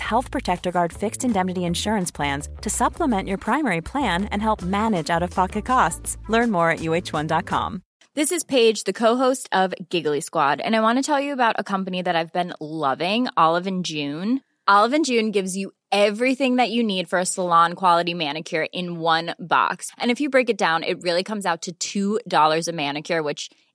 Health Protector Guard fixed indemnity insurance plans to supplement your primary plan and help manage out of pocket costs. Learn more at uh1.com. This is Paige, the co-host of Giggly Squad, and I want to tell you about a company that I've been loving, Olive and June. Olive and June gives you everything that you need for a salon quality manicure in one box. And if you break it down, it really comes out to $2 a manicure, which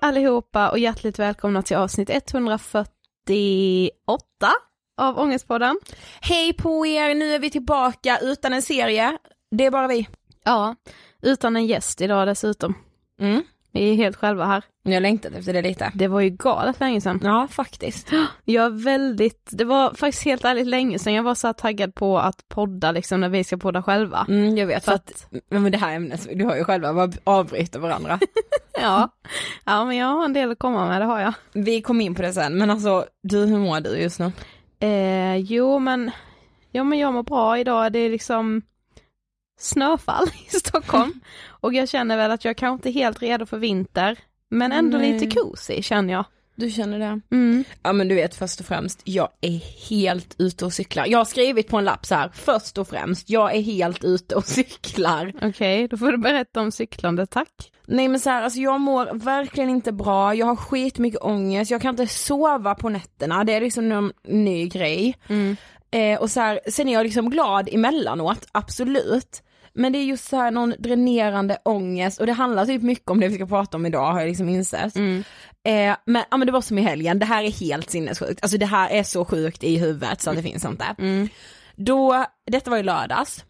allihopa och hjärtligt välkomna till avsnitt 148 av Ångestpodden. Hej på er, nu är vi tillbaka utan en serie. Det är bara vi. Ja, utan en gäst idag dessutom. Mm. Vi är helt själva här. Jag längtat efter det lite. Det var ju galet länge sedan. Ja, faktiskt. Jag är väldigt, det var faktiskt helt ärligt länge sedan jag var så här taggad på att podda liksom när vi ska podda själva. Mm, jag vet, För för att, men det här ämnet, du har ju själva bara avbryter varandra. Ja. ja men jag har en del att komma med, det har jag. vi kom in på det sen, men alltså du, hur mår du just nu? Eh, jo men, ja men jag mår bra idag, det är liksom snöfall i Stockholm. och jag känner väl att jag kanske inte är helt redo för vinter, men ändå Nej. lite cozy känner jag. Du känner det? Mm. Ja men du vet först och främst, jag är helt ute och cyklar. Jag har skrivit på en lapp så här, först och främst, jag är helt ute och cyklar. Okej, då får du berätta om cyklande, tack. Nej men så här, alltså jag mår verkligen inte bra, jag har skitmycket ångest, jag kan inte sova på nätterna, det är liksom en ny grej. Eh, och så här, sen är jag liksom glad emellanåt, absolut. Men det är just så här någon dränerande ångest och det handlar typ mycket om det vi ska prata om idag har jag liksom insett. Mm. Eh, men, ja, men det var som i helgen, det här är helt sinnessjukt, alltså det här är så sjukt i huvudet så att det finns inte. Mm. Då, detta var i lördags,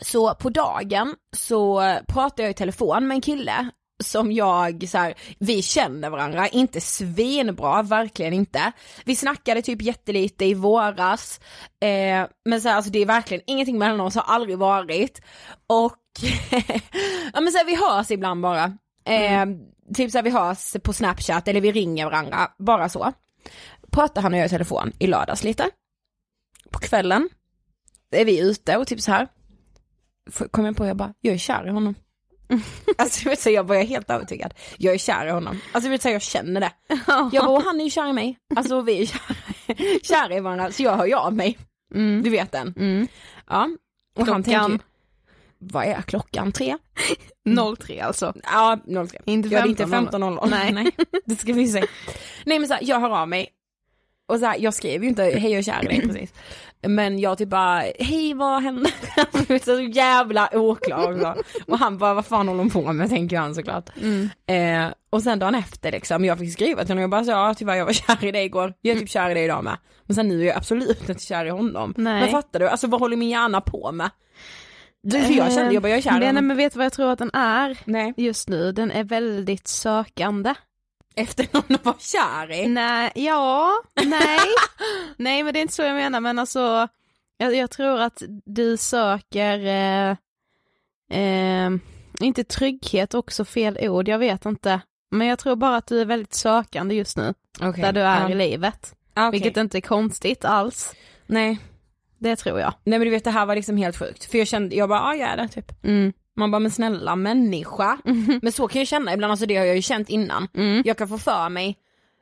så på dagen så pratade jag i telefon med en kille som jag så här, vi känner varandra, inte svinbra, verkligen inte. Vi snackade typ jättelite i våras, eh, men så här, alltså det är verkligen ingenting mellan oss, har aldrig varit. Och ja men så här, vi hörs ibland bara. Eh, Typ så här, vi hörs på snapchat eller vi ringer varandra, bara så. Pratade han och jag i telefon i lördags lite. På kvällen är vi ute och typ så här. Kom jag på, jag bara, jag är kär i honom. Alltså du vet så jag var helt övertygad. Jag är kär i honom. Alltså du vet så jag känner det. Jag bara, och han är ju kär i mig. Alltså vi är kär, kära i varandra, så jag hör ju av mig. Mm. Du vet den. Mm. Ja. Och han Klockan? tänker ju, vad är klockan? Tre? 03 alltså. Ja, 03. Inte Ja, det är inte 15.00. 15.00. Nej. Nej, det ska vi se. Nej men så här, jag hör av mig. Och så här, jag skrev ju inte hej jag är kär i dig precis. Men jag typ bara, hej vad hände? så jävla oklar. Och han bara, vad fan håller hon på med tänker han såklart. Mm. Eh, och sen dagen efter liksom, jag fick skriva till honom, jag bara så, ja tyvärr jag var kär i dig igår, jag är typ kär i dig idag med. Men sen nu är jag absolut inte kär i honom. Nej. Men fattar du, alltså vad håller min hjärna på med? Du, för jag kände, jag bara jag är kär i Eh, Nej, honom. men vet du vad jag tror att den är Nej. just nu? Den är väldigt sökande. Efter någon att vara kär i? Nej, ja, nej, nej men det är inte så jag menar men alltså jag, jag tror att du söker, eh, eh, inte trygghet också fel ord, jag vet inte. Men jag tror bara att du är väldigt sökande just nu, Okay. där du är i livet. Ah, okej. Vilket inte är konstigt alls. Nej. Det tror jag. Nej men du vet det här var liksom helt sjukt. För jag kände, jag bara, ja jag är det typ. Mm. Man bara, men snälla människa. Men så kan jag känna ibland, alltså det har jag ju känt innan. Mm. Jag kan få för mig,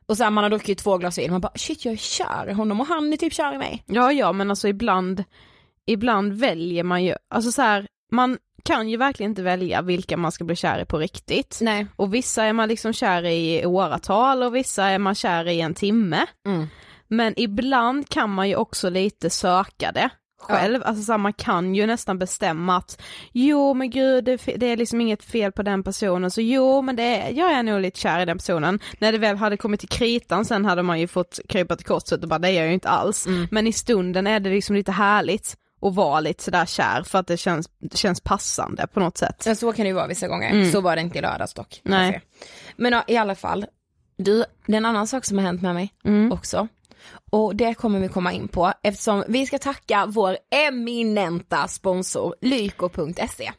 och så här, man har druckit två glas vin, man bara shit jag är kär i honom och han är typ kär i mig. Ja, ja, men alltså ibland, ibland väljer man ju, alltså så här, man kan ju verkligen inte välja vilka man ska bli kär i på riktigt. Nej. Och vissa är man liksom kär i åratal och vissa är man kär i en timme. Mm. Men ibland kan man ju också lite söka det själv, alltså så här, man kan ju nästan bestämma att jo men gud det, det är liksom inget fel på den personen så jo men det jag är nog lite kär i den personen. När det väl hade kommit till kritan sen hade man ju fått krypa till korset och bara det är jag ju inte alls. Men i stunden är det liksom lite härligt att vara lite sådär kär för att det känns, det känns passande på något sätt. Men så kan det ju vara vissa gånger, så var det inte i lördags dock. Nej. Ser. Men ja, i alla fall, du, det är en annan sak som har hänt med mig också. Och det kommer vi komma in på eftersom vi ska tacka vår eminenta sponsor Lyko.se.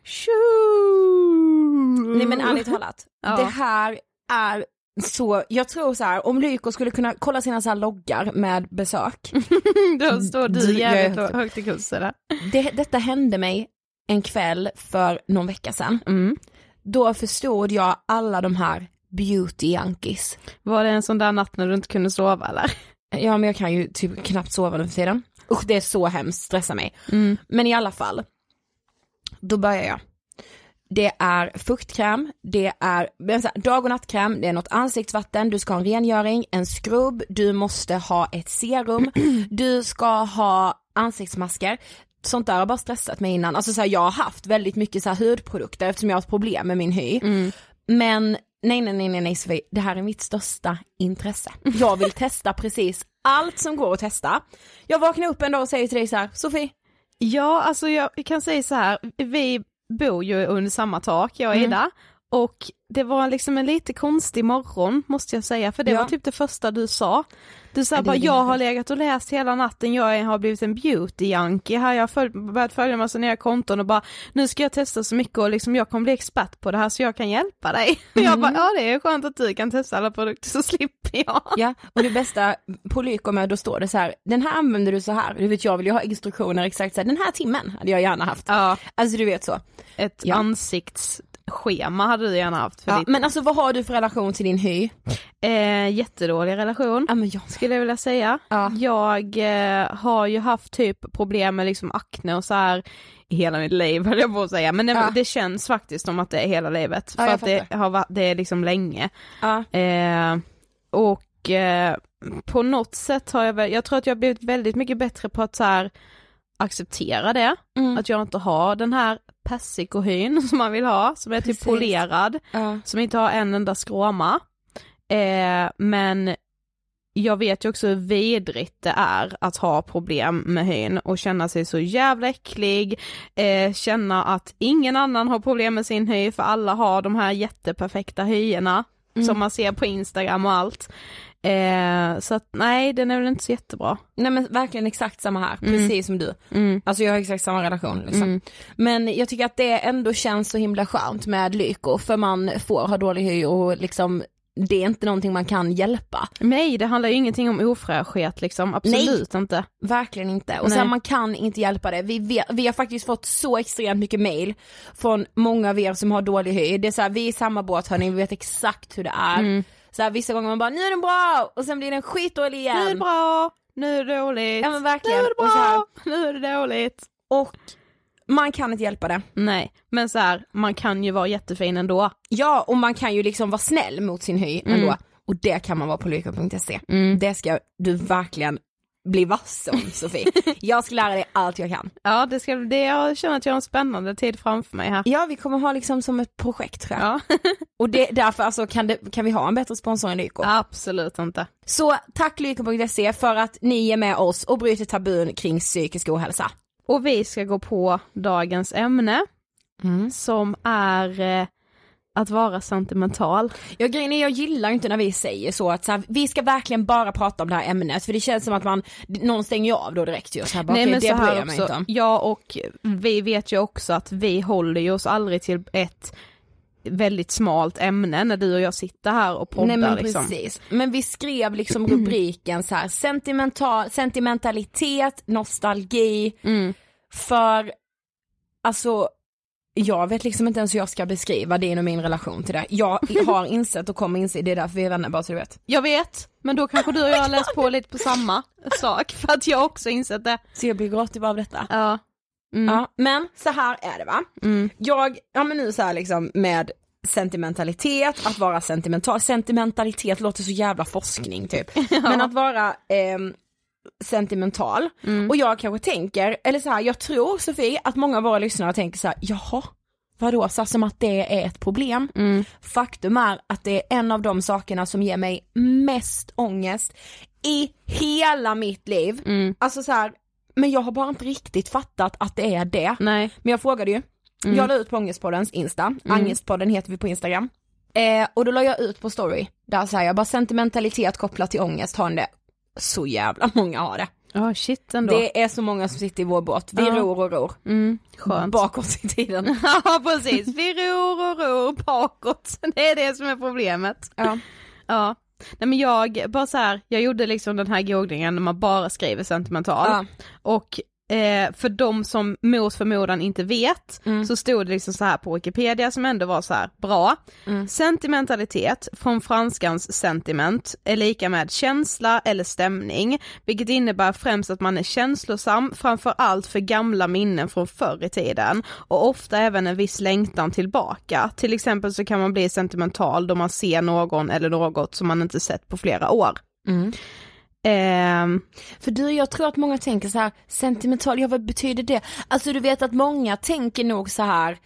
Nej men ärligt talat, Ja. det här är så, jag tror så här, om Lyko skulle kunna kolla sina så här loggar med besök. Då står Du- du jag jävligt högt- i kurs där. Det, detta hände mig en kväll för någon vecka sedan. Mm. Då förstod jag alla de här beauty junkies. Var det en sån där natt när du inte kunde sova eller? Ja men jag kan ju typ knappt sova nu för tiden. Usch det är så hemskt, stressar mig. Mm. Men i alla fall, då börjar jag. Det är fuktkräm, det är dag och nattkräm, det är något ansiktsvatten, du ska ha en rengöring, en skrubb, du måste ha ett serum, du ska ha ansiktsmasker. Sånt där har bara stressat mig innan. Alltså så här, jag har haft väldigt mycket så här hudprodukter eftersom jag har ett problem med min hy. Men nej, nej, nej, nej, nej Sofie, det här är mitt största intresse. Jag vill testa precis allt som går att testa. Jag vaknar upp en dag och säger till dig så här, Sofie, Ja, alltså jag kan säga så här, vi bor ju under samma tak, jag och Mm. Ida, och det var liksom en lite konstig morgon måste jag säga, för det Ja. var typ det första du sa. Du sa bara, jag jag har legat och läst hela natten, jag har blivit en beauty junkie här, jag har följt, börjat följa massa nya konton och bara, nu ska jag testa så mycket och liksom jag kommer bli expert på det här så jag kan hjälpa dig. Jag Mm. bara, ja det är skönt att du kan testa alla produkter så slipper jag. Ja, och det bästa på Lyko med, då står det så här, den här använder du så här. Du vet jag vill ju ha instruktioner exakt så här, den här timmen hade jag gärna haft. Ja, Alltså du vet så. ett Ja. Ansiktsschema hade du gärna haft för Ja, ditt, men alltså vad har du för relation till din hy? eh, jättedålig relation. Ja men jag skulle jag vilja säga. Ja. Jag eh, har ju haft typ problem med liksom akne och så här i hela mitt liv höll jag på att säga, men det, Ja. det känns faktiskt som att det är hela livet. För att det, har varit, det är liksom länge. Eh, och eh, på något sätt har jag väl, jag tror att jag har blivit väldigt mycket bättre på att så här acceptera det, Mm. att jag inte har den här persikohyn som man vill ha, som är typ Precis. polerad, Ja. som inte har en enda skråma. Eh, men jag vet ju också hur vidrigt det är att ha problem med hyn och känna sig så jävla äcklig, eh, känna att ingen annan har problem med sin hy för alla har de här jätteperfekta hyerna Mm. som man ser på Instagram och allt. Eh, så att nej, den är väl inte så jättebra. Nej men verkligen exakt samma här, Mm. precis som du. Mm. Alltså jag har exakt samma relation liksom. Mm. Men jag tycker att det ändå känns så himla skönt med lyko för man får ha dålig hy och liksom det är inte någonting man kan hjälpa. Nej, det handlar ju ingenting om ofräschhet liksom, absolut inte. Verkligen inte. Och Nej. sen man kan inte hjälpa det. Vi, vet, vi har faktiskt fått så extremt mycket mail från många av er som har dålig hy. Det är så här, vi är i samma båt hörni, vi vet exakt hur det är. Mm. Så här, vissa gånger man bara, nu är den bra! Och sen blir den skitdålig igen. Nu är det bra, nu är det dåligt, Ja men nu verkligen. är det så här, bra, nu är det dåligt. och man kan inte hjälpa det. Nej, men så här, man kan ju vara jättefin ändå. Ja och man kan ju liksom vara snäll mot sin hy Mm. ändå. Och det kan man vara på lyko.se. Mm. Det ska du verkligen bli vass om Sofie. jag ska lära dig allt jag kan. Ja, det ska, det, jag känner att jag har en spännande tid framför mig här. Ja vi kommer ha liksom som ett projekt tror jag. Ja, Och det, därför alltså kan, det, kan vi ha en bättre sponsor än Lyko. absolut inte. Så tack Lyko.se för att ni är med oss och bryter tabun kring psykisk ohälsa. Och vi ska gå på dagens ämne som är eh, att vara sentimental. Ja grejen är jag gillar inte när vi säger så att så här, vi ska verkligen bara prata om det här ämnet för det känns som att man, någon stänger ju av då direkt ju. Så här, bara, Nej men det så bryr här jag mig inte också, om. ja och vi vet ju också att vi håller ju oss aldrig till ett väldigt smalt ämne när du och jag sitter här och poddar Nej men liksom. precis. Men vi skrev liksom rubriken så här sentimental, sentimentalitet, nostalgi. Mm. För alltså jag vet liksom inte ens hur jag ska beskriva din och min relation till det. Jag har insett och kommer inse, det är därför vi är vänner bara så du vet. Jag vet, men då kanske du och jag har läst på lite på samma sak för att jag också insett det. Så jag blir gråtig av detta. Ja. Mm. Ja, men så här är det va. Mm. Jag, ja men nu så här liksom med sentimentalitet, att vara sentimental, sentimentalitet låter så jävla forskning typ. Men att vara ehm, sentimental, Mm. och jag kanske tänker, eller så här, jag tror Sofie att många av våra lyssnare tänker så här, jaha, vadå, så som att det är ett problem. Mm. Faktum är att det är en av de sakerna som ger mig mest ångest i hela mitt liv. Mm. Alltså så här, men jag har bara inte riktigt fattat att det är det. Nej. Men jag frågade ju, Mm. jag la ut på Ångestpoddens Insta, Angestpodden heter vi på Instagram. Eh, och då la jag ut på story, där säger jag bara sentimentalitet kopplat till ångest, har det? Så jävla många har det. Ja shit ändå. Det är så många som sitter i vår båt, vi Ja. ror och ror. Mm. Skönt. Bakåt i tiden. Ja precis, vi ror och ror bakåt. Det är det som är problemet. Ja. Ja. Nej men jag, bara så här, jag gjorde liksom den här googlingen när man bara skriver sentimental. Ja. Och eh, för de som mot förmodan inte vet Mm. så stod det liksom så här på Wikipedia som ändå var så här bra. Mm. Sentimentalitet från franskans sentiment är lika med känsla eller stämning, vilket innebär främst att man är känslosam framför allt för gamla minnen från förr i tiden och ofta även en viss längtan tillbaka. Till exempel så kan man bli sentimental då man ser någon eller något som man inte sett på flera år. Mm. Ehm, För du, jag tror att många tänker så här, sentimental, ja vad betyder det? Alltså du vet att många tänker nog så här,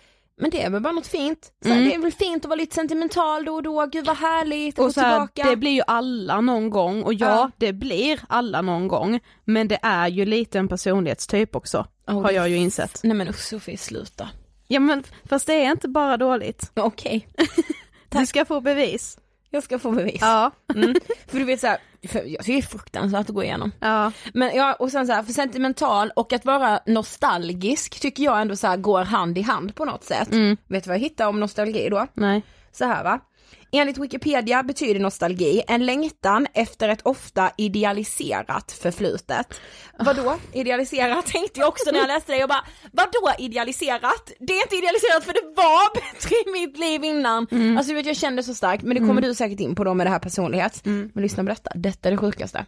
men det är väl bara något fint. Så här, Mm. Det är väl fint att vara lite sentimental då och då, gud vad härligt att gå och så här, tillbaka. det blir ju alla någon gång och ja, Ja. det blir alla någon gång men det är ju lite en personlighetstyp också Oh, har jag ju insett. Nej men usch Sofie, sluta. Ja men fast det är inte bara dåligt. Okej, Du ska få bevis. Jag ska få bevis. Ja. Mm. För du vet så här, för jag tycker det är fruktansvärt att gå igenom. Ja. Men ja, och sen så här, för sentimental och att vara nostalgisk tycker jag ändå så här går hand i hand på något sätt. Mm. Vet du vad jag hittar om nostalgi då? Nej. Så här va. Enligt Wikipedia betyder nostalgi en längtan efter ett ofta idealiserat förflutet. Vadå idealiserat tänkte jag också när jag läste det, jag bara vadå idealiserat? Det är inte idealiserat för det var bättre i mitt liv innan. Alltså du vet jag kände så starkt, men det kommer du säkert in på då med det här personlighet. Men lyssna på detta, detta är det sjukaste.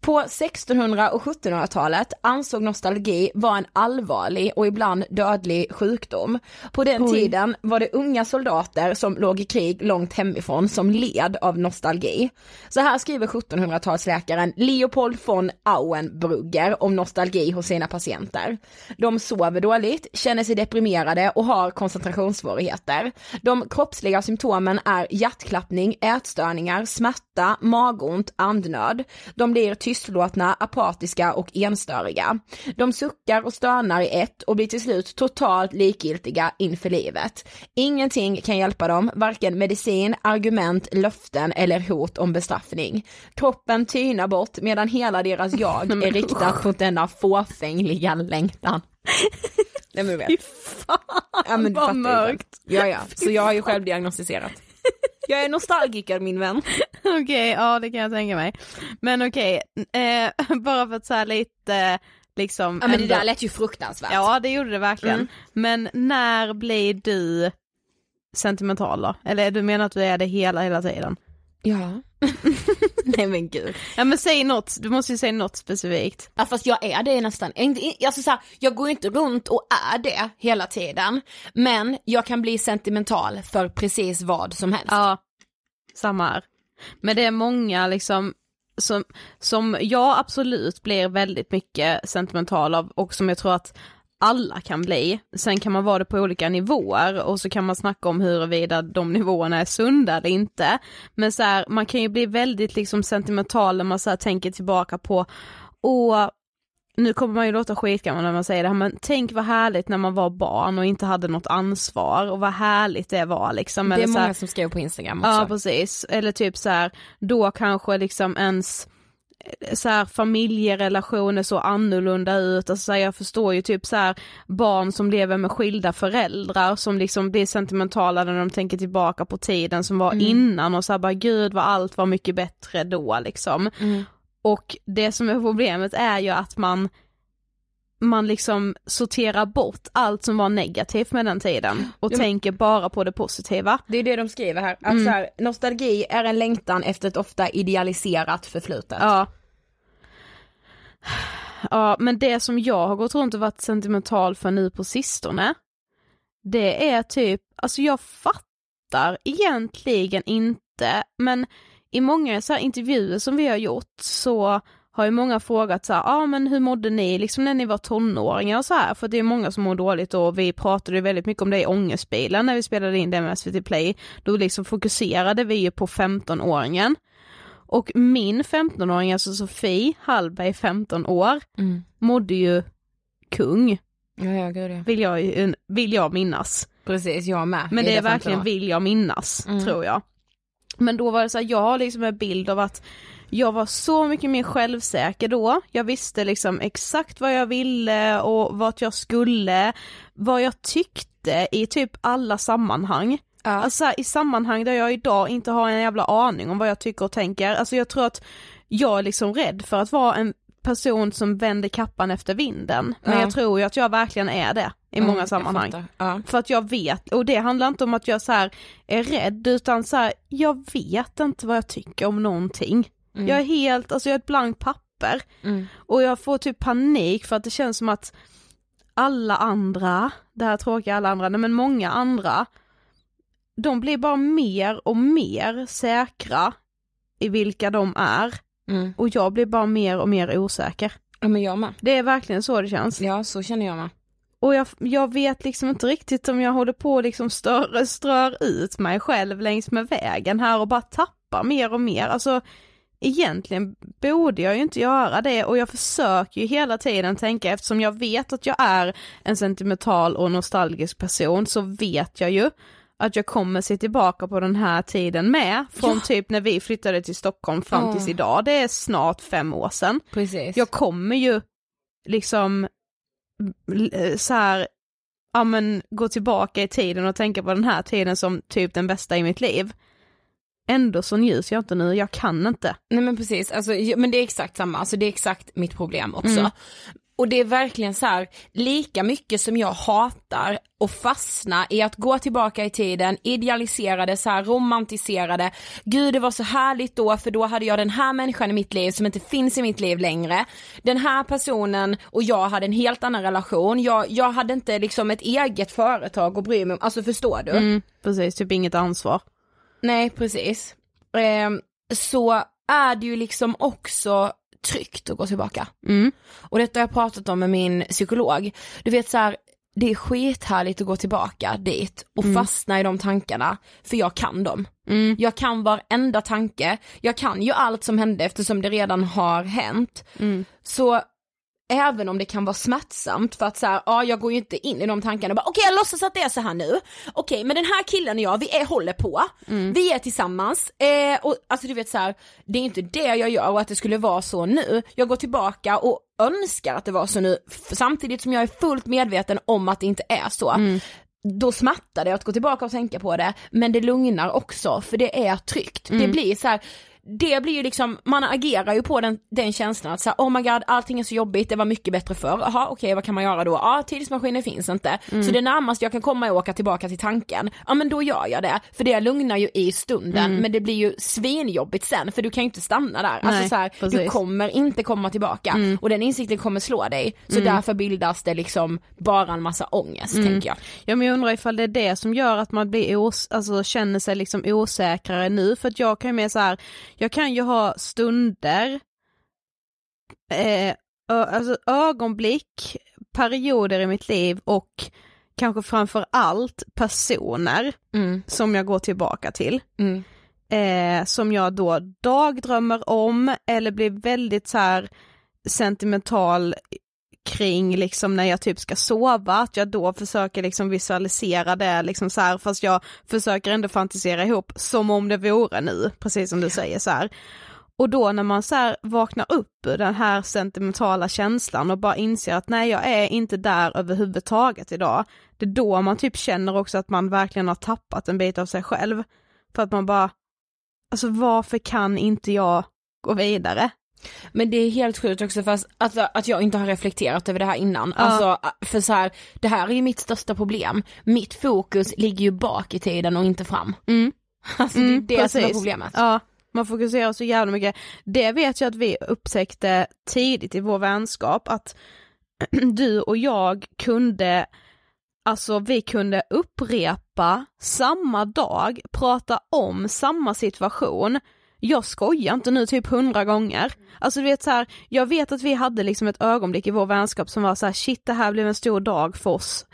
På 1600 och 1700-talet ansåg nostalgi vara en allvarlig och ibland dödlig sjukdom. På den Oj. tiden var det unga soldater som låg i krig långt hemifrån som led av nostalgi. Så här skriver 1700-talsläkaren Leopold von Auenbrugger om nostalgi hos sina patienter. De sover dåligt, känner sig deprimerade och har koncentrationssvårigheter. De kroppsliga symptomen är hjärtklappning, ätstörningar, smärta, magont, andnöd. De blir tystlåtna, apatiska och enstöriga. De suckar och stönar i ett och blir till slut totalt likgiltiga inför livet. Ingenting kan hjälpa dem, varken medicin, argument, löften eller hot om bestraffning. Kroppen tynar bort medan hela deras jag är riktat mot denna fåfängliga längtan. Nej men du vet. Fan Ja men du vad mörkt. Ja ja, så jag har ju själv diagnostiserat. Jag är nostalgiker min vän. Okej, ja det kan jag tänka mig. Men okej, eh, bara för att här lite liksom Ja men det ändå- där lät ju fruktansvärt. Ja det gjorde det verkligen. Mm. Men när blir du sentimental då? Eller du menar att du är det hela, hela tiden? Ja. Nej men gud. Ja men säg något, du måste ju säga något specifikt. Ja fast jag är det nästan, alltså så här, jag går ju inte runt och är det hela tiden. Men jag kan bli sentimental för precis vad som helst. Ja, samma här. Men det är många liksom som, som jag absolut blir väldigt mycket sentimental av och som jag tror att alla kan bli. Sen kan man vara det på olika nivåer och så kan man snacka om huruvida de nivåerna är sunda eller inte. Men så här, man kan ju bli väldigt liksom sentimental när man så här tänker tillbaka på, åh, nu kommer man ju låta skitgammal när man säger det här men tänk vad härligt när man var barn och inte hade något ansvar och vad härligt det var liksom. det är så här- många som skriver på Instagram också. Ja precis, eller typ så här, då kanske liksom ens så här, familjerelationer så annorlunda ut, alltså så här, jag förstår ju typ så här barn som lever med skilda föräldrar som liksom blir sentimentala när de tänker tillbaka på tiden som var innan och så här bara gud vad allt var mycket bättre då liksom. Mm. Och det som är problemet är ju att man man liksom sorterar bort allt som var negativt med den tiden och men- tänker bara på det positiva. Det är det de skriver här, att Mm. här, nostalgi är en längtan efter ett ofta idealiserat förflutet. Ja. Ja, men det som jag har gått runt och varit sentimental för nu på sistone, det är typ, alltså jag fattar egentligen inte, men i många så intervjuer som vi har gjort så har ju många frågat så ja ah, men hur mådde ni liksom när ni var tonåringar och så här, för det är många som mår dåligt och vi pratade ju väldigt mycket om det i Ångestbilen när vi spelade in det med SVT Play, då liksom fokuserade vi ju på 15-åringen. Och min 15-åring, alltså Sofie Hallberg, 15 år, Mm. mådde ju kung, Ja, ja, gud ja. vill jag, vill jag minnas. Precis, jag med. Men det är 15 verkligen vill jag minnas, Mm. tror jag. Men då var det så här, jag har liksom en bild av att jag var så mycket mer självsäker då, jag visste liksom exakt vad jag ville och vart jag skulle, vad jag tyckte i typ alla sammanhang. Ja. Alltså här, i sammanhang där jag idag inte har en jävla aning om vad jag tycker och tänker, alltså jag tror att jag är liksom rädd för att vara en person som vänder kappan efter vinden, men Ja. jag tror ju att jag verkligen är det i Mm, många sammanhang. Ja. För att jag vet, och det handlar inte om att jag så är rädd utan så här, jag vet inte vad jag tycker om någonting. Mm. Jag är helt, alltså jag är ett blankt papper. Mm. Och jag får typ panik för att det känns som att alla andra, det här tråkiga alla andra, nej men många andra, de blir bara mer och mer säkra i vilka de är. Mm. Och jag blir bara mer och mer osäker. Ja men jag med. Det är verkligen så det känns. Ja så känner jag med. Och jag, jag vet liksom inte riktigt om jag håller på liksom stör, strör ut mig själv längs med vägen här och bara tappar mer och mer. Alltså egentligen borde jag ju inte göra det och jag försöker ju hela tiden tänka eftersom jag vet att jag är en sentimental och nostalgisk person så vet jag ju att jag kommer se tillbaka på den här tiden med, från typ när vi flyttade till Stockholm fram Ja. tills idag, det är snart fem år sedan. Precis. Jag kommer ju liksom l- så här, ja men gå tillbaka i tiden och tänka på den här tiden som typ den bästa i mitt liv. Ändå så njuter jag inte nu, jag kan inte. Nej men precis, alltså, men det är exakt samma, alltså det är exakt mitt problem också. Mm. Och det är verkligen så här, lika mycket som jag hatar och fastna i att gå tillbaka i tiden, idealisera det, så här, romantisera det. Gud det var så härligt då för då hade jag den här människan i mitt liv som inte finns i mitt liv längre. Den här personen och jag hade en helt annan relation, jag, jag hade inte liksom ett eget företag att bry mig om, alltså förstår du? Mm, precis, typ inget ansvar. Nej precis. Eh, så är det ju liksom också tryggt att gå tillbaka. Mm. Och detta har jag pratat om med min psykolog. Du vet så här, det är skithärligt att gå tillbaka dit och fastna i de tankarna, för jag kan dem. Mm. Jag kan varenda tanke, jag kan ju allt som hände eftersom det redan har hänt. Mm. Så även om det kan vara smärtsamt för att så här, ja jag går ju inte in i de tankarna. Och bara okej jag låtsas att det är så här nu, okej men den här killen och jag vi är, håller på, vi är tillsammans, eh, och alltså du vet så här, det är inte det jag gör och att det skulle vara så nu, jag går tillbaka och önskar att det var så nu, samtidigt som jag är fullt medveten om att det inte är så. Då smärtar det att gå tillbaka och tänka på det, men det lugnar också för det är tryggt. Det blir så här det blir ju liksom, man agerar ju på den, den känslan att säga oh my god allting är så jobbigt, det var mycket bättre förr, jaha okej vad kan man göra då? Ja tidsmaskinen finns inte, så det närmaste jag kan komma är att åka tillbaka till tanken, ja men då gör jag det, för det lugnar ju i stunden men det blir ju svinjobbigt sen för du kan ju inte stanna där, alltså Nej, så här, du kommer inte komma tillbaka. Och den insikten kommer slå dig, så därför bildas det liksom bara en massa ångest tänker jag. Ja men jag undrar ifall det är det som gör att man blir os- alltså känner sig liksom osäkrare nu. För att jag kan ju mer så här, jag kan ju ha stunder, eh, alltså ögonblick, perioder i mitt liv och kanske framför allt personer Mm. som jag går tillbaka till. Mm. eh, som jag då dagdrömmer om eller blir väldigt så här sentimental kring liksom när jag typ ska sova, att jag då försöker liksom visualisera det liksom så här, fast jag försöker ändå fantisera ihop som om det vore nu, precis som du säger så här. Och då när man så här vaknar upp ur den här sentimentala känslan och bara inser att nej jag är inte där överhuvudtaget idag, det är då man typ känner också att man verkligen har tappat en bit av sig själv. För att man bara, alltså varför kan inte jag gå vidare? Men det är helt sjukt också för att, alltså, att jag inte har reflekterat över det här innan. Ja. Alltså för så här, det här är ju mitt största problem. Mitt fokus ligger ju bak i tiden och inte fram. Mm. Alltså det är det som är problemet. Ja, man fokuserar så jävla mycket. Det vet jag att vi upptäckte tidigt i vår vänskap, att du och jag kunde, alltså vi kunde upprepa samma dag, prata om samma situation, jag skojar inte nu typ hundra gånger. Alltså du vet så här, jag vet att vi hade liksom ett ögonblick i vår vänskap som var så här, shit det här blev en stor dag för oss.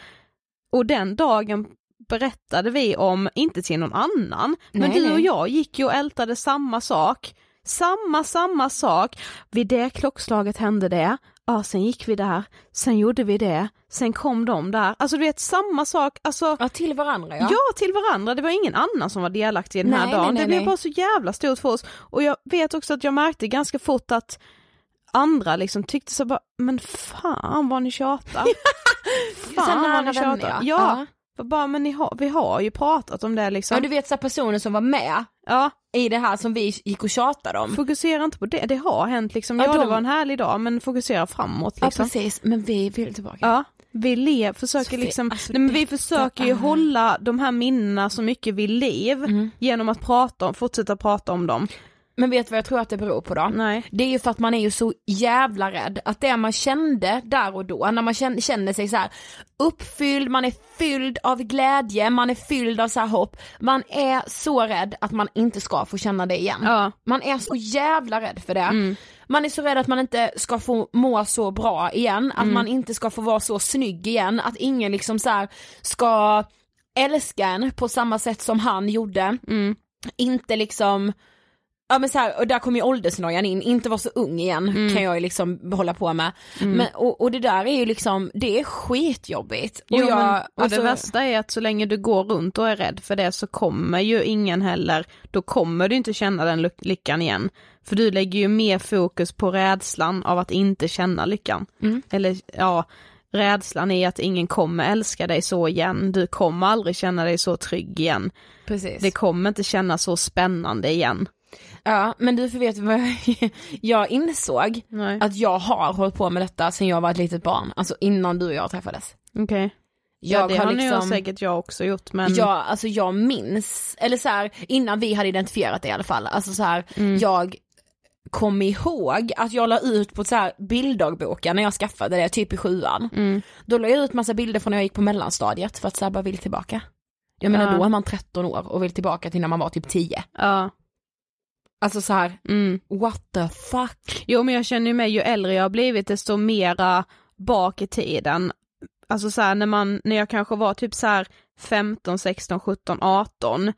Och den dagen berättade vi om, inte till någon annan, men Nej, du och nej. jag gick ju och ältade samma sak. Samma, samma sak. Vid det klockslaget hände det, ja sen gick vi där, sen gjorde vi det, sen kom de där. Alltså du vet samma sak, alltså Ja till varandra ja. Ja, till varandra, det var ingen annan som var delaktig i den här Nej, dagen. nej, nej, det blev bara så jävla stort för oss. Och jag vet också att jag märkte ganska fort att andra liksom tyckte så bara, men fan vad ni tjatar. Så fan nära vad ni vänner, tjatar. ja. Ja, för bara men ni har, vi har ju pratat om det liksom. Ja du vet så här, personer som var med Ja, i det här som vi gick och tjatade om. fokusera inte på det, det har hänt liksom. Ja, Ja, de- det var en härlig dag men fokusera framåt Ja liksom. precis, men vi vill tillbaka. Ja, vi lev, försöker Sofie, liksom, alltså nej, men vi försöker ju är- hålla de här minnena så mycket vid liv Mm. genom att prata om, fortsätta prata om dem. Men vet du vad jag tror att det beror på då? Nej. Det är ju för att man är ju så jävla rädd att det man kände där och då, när man känner, sig så här uppfylld, man är fylld av glädje, man är fylld av så här hopp, man är så rädd att man inte ska få känna det igen. Ja. Man är så jävla rädd för det. Man är så rädd att man inte ska få må så bra igen, att man inte ska få vara så snygg igen, att ingen liksom så ska älska en på samma sätt som han gjorde. Inte liksom Ja men så här, och där kommer ju åldersnojan in, inte vara så ung igen kan jag ju liksom hålla på med. Men, och, och det där är ju liksom, det är skitjobbigt. Och Jo, jag, men, och alltså, det värsta är att så länge du går runt och är rädd för det så kommer ju ingen heller, då kommer du inte känna den ly- lyckan igen. För du lägger ju mer fokus på rädslan av att inte känna lyckan. Mm. Eller ja, rädslan är att ingen kommer älska dig så igen, du kommer aldrig känna dig så trygg igen. Precis. Det kommer inte kännas så spännande igen. Ja men du får veta vad jag, jag insåg, Nej. att jag har hållit på med detta sedan jag var ett litet barn, alltså innan du och jag träffades. Okej. ja Jag det har har liksom- säkert jag också gjort men Ja, alltså jag minns, eller så här, innan vi hade identifierat det i alla fall, alltså så här, Mm. jag kom ihåg att jag la ut på så här bilddagboken när jag skaffade det, typ i sjuan. Mm. Då la jag ut massa bilder från när jag gick på mellanstadiet för att så här, bara vill tillbaka. Jag menar Ja. då är man 13 år och vill tillbaka till när man var typ 10. ja. Alltså så här, Mm. what the fuck. Jo men jag känner ju mig, ju äldre jag har blivit desto mera bak i tiden. Alltså så här, när man, när jag kanske var typ så här 15, 16, 17, 18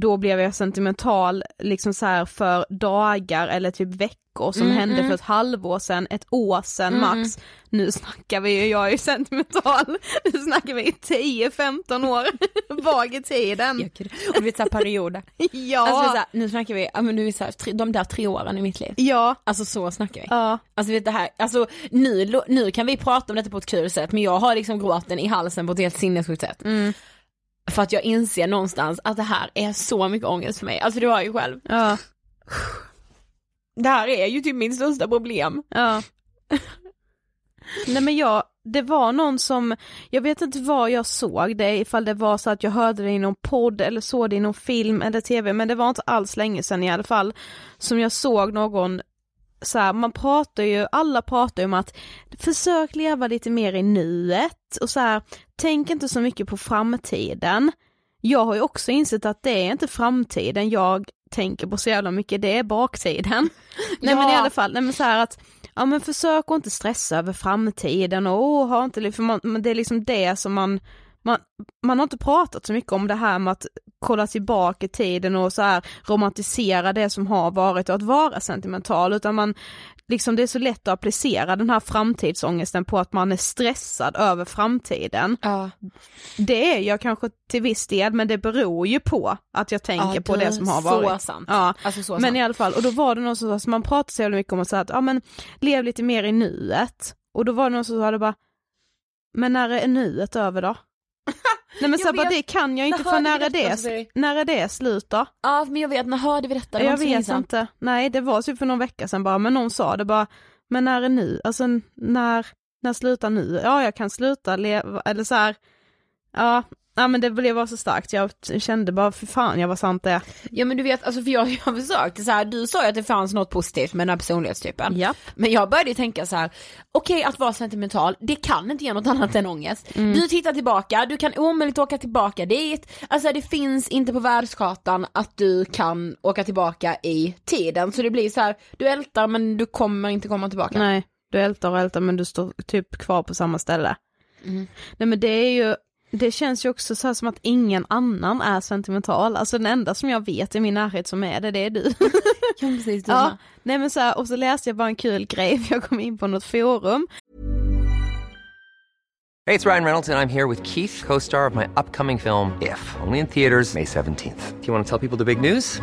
då blev jag sentimental liksom så här för dagar eller typ veckor som Mm, hände mm. för ett halvår sedan, ett år sedan Mm, max. Nu snackar vi ju, jag är ju sentimental, nu snackar vi 10-15 år bak i tiden. Och du vet såhär perioder. Ja, Alltså så här, nu snackar vi, ja men nu är så här, de där tre åren i mitt liv. ja, Alltså så snackar vi. ja, Alltså vet det här, alltså nu, nu kan vi prata om detta på ett kul sätt men jag har liksom gråten i halsen på ett helt sinnessjukt sätt. mm, För att jag inser någonstans att det här är så mycket ångest för mig, alltså du har ju själv. ja, Det här är ju typ min största problem. Ja. Nej men jag, det var någon som, jag vet inte var jag såg det, ifall det var så att jag hörde det i någon podd eller såg det i någon film eller tv, men det var inte alls länge sedan i alla fall, som jag såg någon så här, man pratar ju, alla pratar ju om att försök leva lite mer i nuet och så här, tänk inte så mycket på framtiden. Jag har ju också insett att det är inte framtiden jag tänker på så jävla mycket, det är baktiden. nej men i alla fall, nej men så här att, ja men försök att inte stressa över framtiden och åh, ha inte, för man, men det är liksom det som man, man, man har inte pratat så mycket om det här med att kolla tillbaka i tiden och så här romantisera det som har varit och att vara sentimental, utan man, liksom det är så lätt att applicera den här framtidsångesten på att man är stressad över framtiden. Ja. Det är jag kanske till viss del, men det beror ju på att jag tänker på det som har varit. Sant. Ja, Alltså så men sant. i alla fall, och då var det någon som sa, man pratar så jävla mycket om att säga att, ja men lev lite mer i nuet. Och då var det någon som sa det bara, men när är nuet över då? Nej men så här, Jag bara, vet. det kan jag När inte, för när är det, när är det slut då? Ja men jag vet, när hörde vi detta? Det jag vet sedan. inte, nej det var typ för någon vecka sedan bara, men någon sa det bara, men när är nu, alltså när, när slutar nu? Ja jag kan sluta leva, eller så här, ja, ja men det blev bara så starkt, jag kände bara, för fan jag var sant det. Ja men du vet, alltså för jag, jag har försökt så här, du sa ju att det fanns något positivt med den här personlighetstypen. Japp. Men jag började tänka så här: okej att vara sentimental, det kan inte ge något annat än ångest. Mm. Du tittar tillbaka, du kan omöjligt åka tillbaka dit, alltså det finns inte på världskartan att du kan åka tillbaka i tiden. Så det blir så här, du ältar men du kommer inte komma tillbaka. Nej, du ältar och ältar men du står typ kvar på samma ställe. Mm. Nej men det är ju, det känns ju också så här som att ingen annan är sentimental, alltså den enda som jag vet i min närhet som är det, det är du. Ja, precis, du ja, med. nej men så här, och så läste jag bara en kul grej, för jag kom in på något forum. Hey, it's Ryan Reynolds, and I'm here with Keith, co star of my upcoming film, If, only in theaters, May 17th. Do you want to tell people the big news?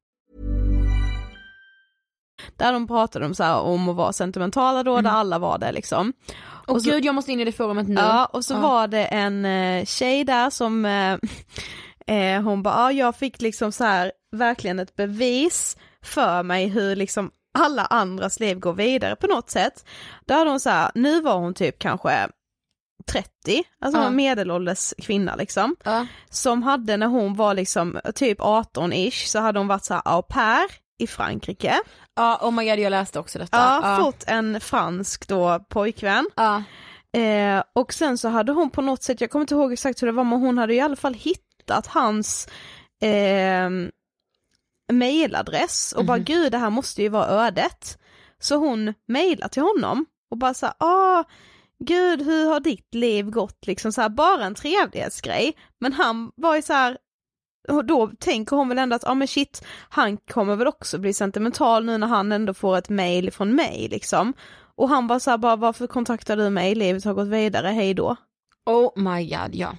Där de pratade om så här, om att vara sentimentala då, där alla var det liksom. Och, Och så- gud jag måste in i det forumet nu. Ja, och så var det en eh, tjej där som, eh, eh, hon bara, ja jag fick liksom så här verkligen ett bevis för mig hur liksom alla andras liv går vidare på något sätt. Då hade hon så här, nu var hon typ kanske 30, alltså Ja. en medelålders kvinna liksom. Ja. Som hade när hon var liksom typ 18-ish så hade hon varit så här au pair i Frankrike. Ja, oh my god jag läste också detta. Ja, fått en fransk då pojkvän. Ja. Eh, och sen så hade hon på något sätt, jag kommer inte ihåg exakt hur det var, men hon hade i alla fall hittat hans eh, mailadress och bara gud det här måste ju vara ödet. Så hon mailar till honom och bara så ah, gud hur har ditt liv gått liksom så här, bara en trevlighetsgrej. Men han var ju så här, då tänker hon väl ändå att, ja ah, men shit, han kommer väl också bli sentimental nu när han ändå får ett mail från mig liksom. Och han bara så här, bara varför kontaktar du mig, livet har gått vidare, hej då. Oh my god ja.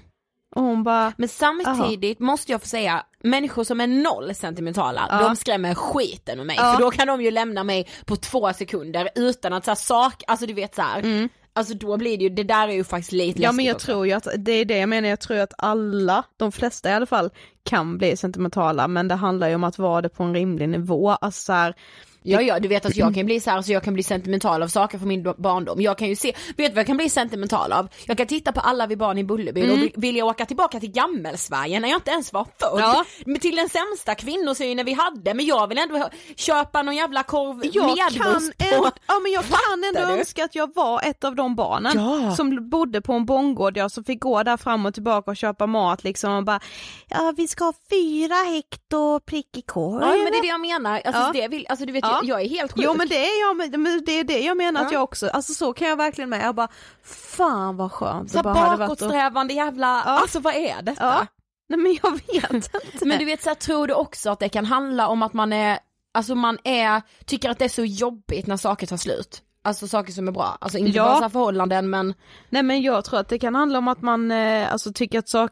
Och hon bara, Men samtidigt måste jag få säga, människor som är noll sentimentala, Ja. de skrämmer skiten ur mig. Ja. För då kan de ju lämna mig på två sekunder utan att så här, sak, alltså du vet så här. Alltså då blir det ju, det där är ju faktiskt lite Mm. ja men läskigt jag också. tror ju att, det är det jag menar, jag tror att alla, de flesta i alla fall, kan bli sentimentala men det handlar ju om att vara det på en rimlig nivå, alltså så här, Ja ja, du vet att jag kan bli så här, så jag kan bli sentimental av saker från min barndom. Jag kan ju se, vet du vad jag kan bli sentimental av? Jag kan titta på alla vi barn i Bullerbyn och vill- vilja åka tillbaka till gammelsverige när jag inte ens var född. Ja. Till den sämsta kvinnosynen vi hade, men jag vill ändå köpa någon jävla korv jag kan, medvurst på. ändå, ja, men jag kan ändå du? önska att jag var ett av de barnen Ja. som bodde på en bondgård, jag som fick gå där fram och tillbaka och köpa mat liksom och bara Ja vi ska ha fyra hekto prickig korv. Ja men det är det jag menar, alltså, Ja. det vill, alltså du vet Ja. Jag, jag är helt sjuk. Jo men det är jag, det är det jag menar att Ja. jag också, alltså så kan jag verkligen med, jag bara fan vad skönt så bara att- bakåtsträvande jävla, Ja. alltså vad är detta? Ja. Nej men jag vet inte. Men du vet så här, tror du också att det kan handla om att man är, alltså man är, tycker att det är så jobbigt när saker tar slut? Alltså saker som är bra, alltså inte Ja. bara så förhållanden men Nej men jag tror att det kan handla om att man eh, alltså tycker att sak,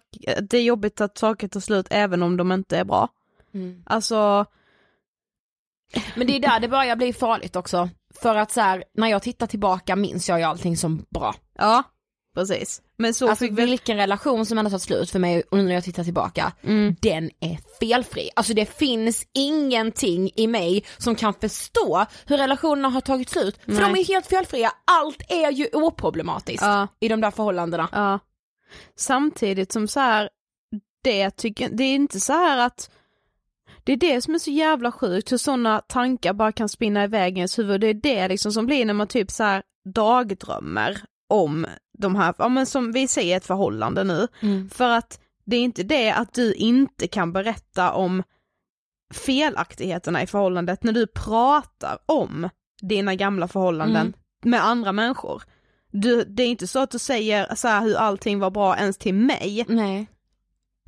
det är jobbigt att saker tar slut även om de inte är bra. Alltså, Men det är där det börjar bli farligt också. För att så här, när jag tittar tillbaka minns jag ju allting som bra. ja precis. Men så Alltså vilken relation som ändå tagit slut för mig och nu när jag tittar tillbaka, Mm. den är felfri. Alltså det finns ingenting i mig som kan förstå hur relationerna har tagit slut. För Nej. de är helt felfria, allt är ju oproblematiskt Ja. i de där förhållandena. ja. Samtidigt som så här, det tycker, det är inte så här att det är det som är så jävla sjukt, hur sådana tankar bara kan spinna iväg i ens huvud. Det är det liksom som blir när man typ så här dagdrömmer om de här, ja men som vi säger ett förhållande nu. För att det är inte det att du inte kan berätta om felaktigheterna i förhållandet när du pratar om dina gamla förhållanden med andra människor. Du, det är inte så att du säger så hur allting var bra ens till mig, Nej.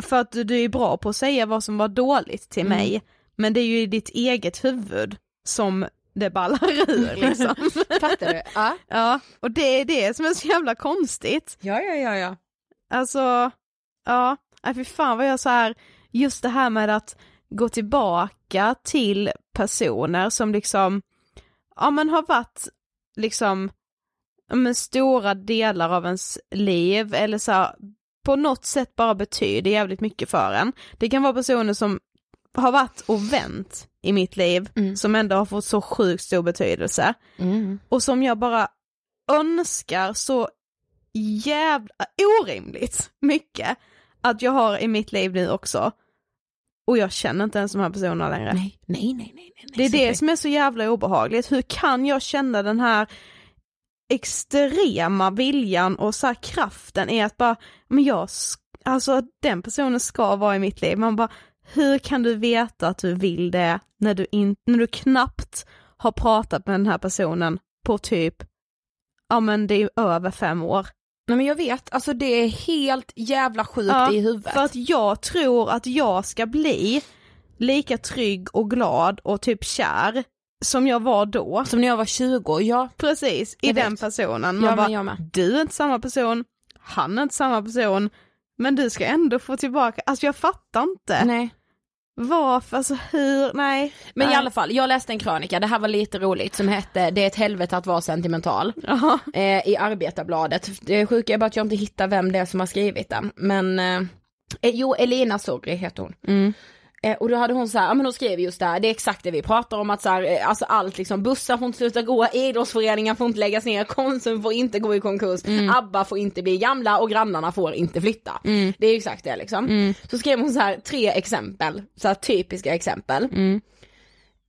För att du, är bra på att säga vad som var dåligt till Mm. mig, men det är ju i ditt eget huvud som det ballar ur liksom. Fattar du? Ja. ja, och det är det som är så jävla konstigt. Ja, ja, ja, ja. Alltså, ja, nej fy fan vad jag så här, just det här med att gå tillbaka till personer som liksom, ja men har varit liksom, men stora delar av ens liv eller så här, på något sätt bara betyder jävligt mycket för en. Det kan vara personer som har varit och vänt i mitt liv, Mm. som ändå har fått så sjukt stor betydelse Mm. och som jag bara önskar så jävla orimligt mycket att jag har i mitt liv nu också. Och jag känner inte ens de här personerna längre. Nej, nej, nej, nej, nej. det är det som är så jävla obehagligt. Hur kan jag känna den här extrema viljan och så här kraften i att bara, men jag, alltså den personen ska vara i mitt liv. Man bara, hur kan du veta att du vill det när du, in, när du knappt har pratat med den här personen på typ, ja men det är över fem år. Nej men jag vet, alltså det är helt jävla sjukt Ja, i huvudet. För att jag tror att jag ska bli lika trygg och glad och typ kär som jag var då. Som när jag var 20, ja. Precis, i den vet. personen. Ja, Man bara, med. du är inte samma person, han är inte samma person, men du ska ändå få tillbaka, alltså jag fattar inte. Nej. Varför, alltså hur, nej. Men nej. i alla fall, jag läste en krönika, det här var lite roligt, som hette Det är ett helvete att vara sentimental. Ja. Eh, I Arbetarbladet. Det sjuka är bara att jag inte hittar vem det är som har skrivit den. Men, eh, eh, jo Elina Sorry heter hon. Mm. Eh, och då hade hon så här, ja men hon skrev just det här, det är exakt det vi pratar om att så här, eh, alltså allt liksom, bussar får inte sluta gå, idrottsföreningar får inte läggas ner, Konsum får inte gå i konkurs, ABBA får inte bli gamla och grannarna får inte flytta. Det är exakt det liksom. Så skrev hon så här tre exempel, så här typiska exempel.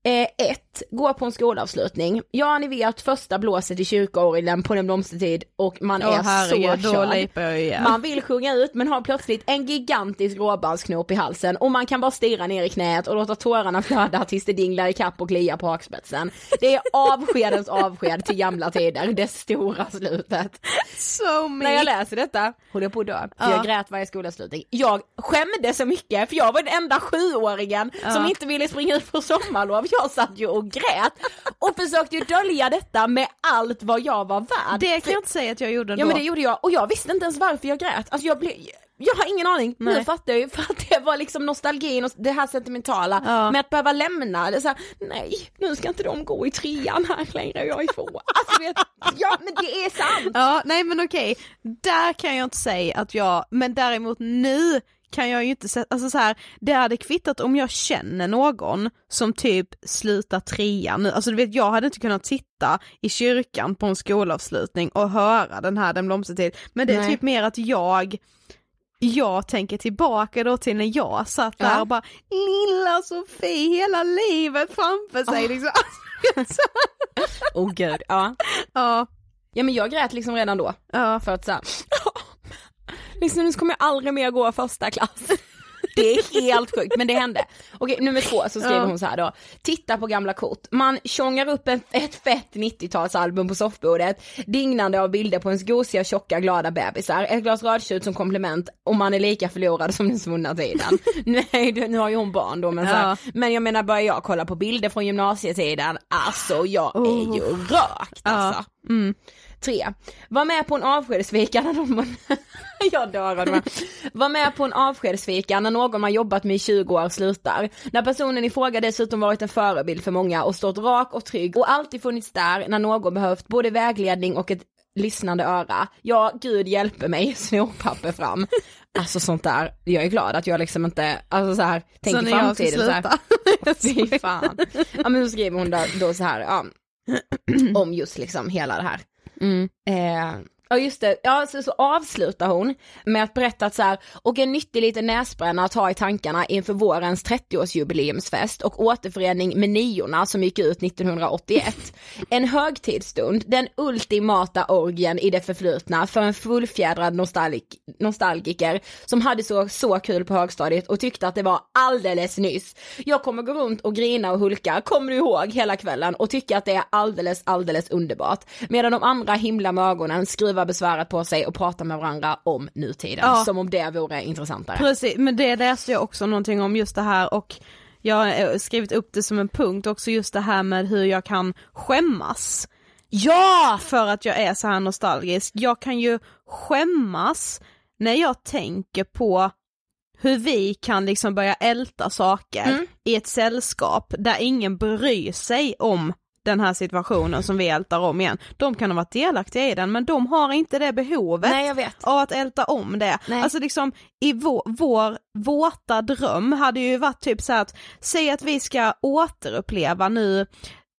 Eh, ett, gå på en skolavslutning. Ja ni vet första blåset i kyrkoorgeln på en blomstertid och man Åh är herregud, så körd. Man vill sjunga ut men har plötsligt en gigantisk råbandsknop i halsen och man kan bara stirra ner i knät och låta tårarna flöda tills det dinglar i kapp och kliar på hakspetsen. Det är avskedens avsked till gamla tider, det stora slutet. So. När jag läser detta håller jag på att dö, för jag grät varje skolavslutning. Jag skämde så mycket för jag var den enda sjuåringen som inte ville springa ut på sommarlov. Jag satt ju och grät och försökte ju dölja detta med allt vad jag var värd. Det kan jag inte säga att jag gjorde Ja ändå. men det gjorde jag och jag visste inte ens varför jag grät. Alltså jag blev jag har ingen aning, nu Nej. fattar jag ju för att det var liksom nostalgin och det här sentimentala Ja. med att behöva lämna, det så här, nej nu ska inte de gå i trean här längre, jag är två. Alltså vet, ja men det är sant! Ja, nej men okej, där kan jag inte säga att jag, men däremot nu kan jag ju inte säga, alltså så här, det hade kvittat om jag känner någon som typ slutar trean nu, alltså du vet jag hade inte kunnat sitta i kyrkan på en skolavslutning och höra den här Den blomstertid, men det är Nej. typ mer att jag jag tänker tillbaka då till när jag satt där Ja. och bara lilla Sofie hela livet framför sig liksom. Alltså, Åh oh, gud, ja. ja, Ja men jag grät liksom redan då. ja. För att såhär, liksom nu kommer jag aldrig mer gå första klass. Det är helt sjukt men det hände. Okej nummer två så skriver hon så här då. Titta på gamla kort. Man tjongar upp en, ett fett 90-talsalbum på soffbordet. Dignande av bilder på ens gosiga tjocka glada bebisar. Ett glas rödtjut som komplement och man är lika förlorad som den svunna tiden. Nej nu har ju hon barn då men så här. Men jag menar börjar jag kolla på bilder från gymnasietiden, alltså jag är ju rökt alltså. Mm. Tre. Var med på en avskedsfika när någon, jag dör av det. Var med på en avskedsfika när någon man jobbat med i 20 år slutar. När personen i fråga dessutom varit en förebild för många och stått rak och trygg och alltid funnits där när någon behövt både vägledning och ett lyssnande öra. Ja, gud hjälper mig, snorpapper fram. Alltså sånt där, jag är glad att jag liksom inte, alltså så här, Så tänker när jag ska framtiden så här. Fy fan. Ja men så skriver hon då, då så här, ja, om just liksom hela det här. Mm. Eh, ja just det, ja så, så avslutar hon med att berätta att så här, och en nyttig liten näsbränna att ha i tankarna inför vårens 30-årsjubileumsfest och återförening med niorna som gick ut 1981. En högtidsstund, den ultimata orgien i det förflutna för en fullfjädrad nostalg nostalgiker som hade så, så kul på högstadiet och tyckte att det var alldeles nyss. Jag kommer gå runt och grina och hulka, kommer du ihåg, hela kvällen och tycka att det är alldeles, alldeles underbart. Medan de andra himlar med ögonen, skruvar besväret på sig och pratar med varandra om nutiden. Ja. Som om det vore intressantare. Precis, men det läste jag också någonting om just det här och jag har eh, skrivit upp det som en punkt också just det här med hur jag kan skämmas. Ja! För att jag är så här nostalgisk. Jag kan ju skämmas när jag tänker på hur vi kan liksom börja älta saker Mm. i ett sällskap där ingen bryr sig om den här situationen som vi ältar om igen. De kan ha varit delaktiga i den men de har inte det behovet Nej av att älta om det. Nej. Alltså liksom i vår, vår våta dröm hade ju varit typ så att, säg att vi ska återuppleva nu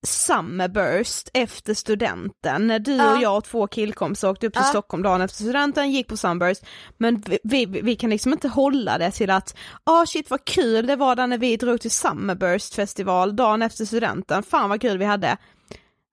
Summerburst efter studenten, när du Ja. och jag och två killkompisar åkte upp till Ja. Stockholm dagen efter studenten, gick på Sunburst, men vi, vi, vi kan liksom inte hålla det till att, ah shit vad kul det var där när vi drog till Summerburst festival dagen efter studenten, fan vad kul vi hade.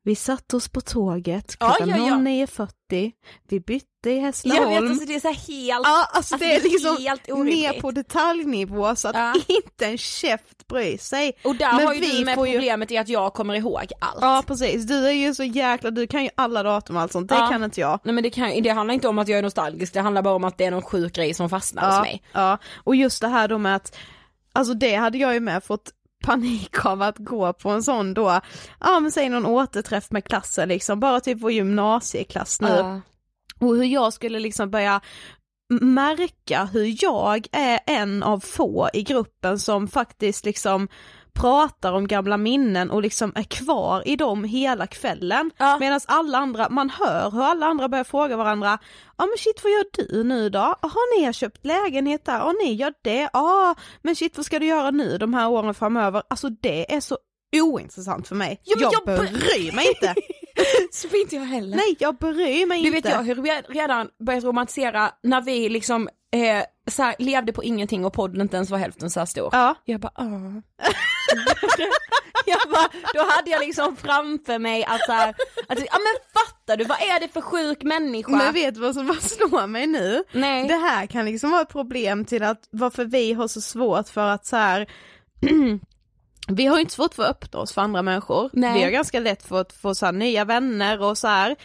Vi satte oss på tåget Ja, klockan ja, ja. 09.40, vi bytte i Jag Hässleholm. vet alltså det är så helt, Ja, alltså, Alltså, det är liksom helt ner orimligt. på detaljnivå så att Ja. inte en käft bryr sig. och där Men har ju du med får ju- problemet i att jag kommer ihåg allt. Ja precis, du är ju så jäkla, du kan ju alla datum och allt sånt, det Ja. kan inte jag. Nej men det, kan, det handlar inte om att jag är nostalgisk, det handlar bara om att det är någon sjuk grej som fastnar hos Ja, mig. ja, och just det här då med att, alltså det hade jag ju med fått panik av att gå på en sån då, ja men säg någon återträff med klassen liksom, bara typ vår gymnasieklass nu. Ja. Och hur jag skulle liksom börja märka hur jag är en av få i gruppen som faktiskt liksom pratar om gamla minnen och liksom är kvar i dem hela kvällen. Ja. Medan alla andra, man hör hur alla andra börjar fråga varandra, ja men shit vad gör du nu då? Har ni har köpt lägenhet där? Ja ni gör det? Ja men shit vad ska du göra nu de här åren framöver? Alltså det är så ointressant för mig. Ja, jag, jag bry- bryr mig inte. Så inte jag heller. Nej jag bryr mig Du inte. vet jag hur vi redan börjat romantisera när vi liksom eh, så här, levde på ingenting och podden inte ens var hälften så här stor. Ja. Jag bara ah. jag bara, då hade jag liksom framför mig att så här, att, ja men fattar du, vad är det för sjuk människa? Men vet du vad som bara slår mig nu? Nej. Det här kan liksom vara ett problem till att varför vi har så svårt för att så här Vi har ju inte svårt för att öppna oss för andra människor. Nej. Vi har ganska lätt för att få så här, nya vänner och så här.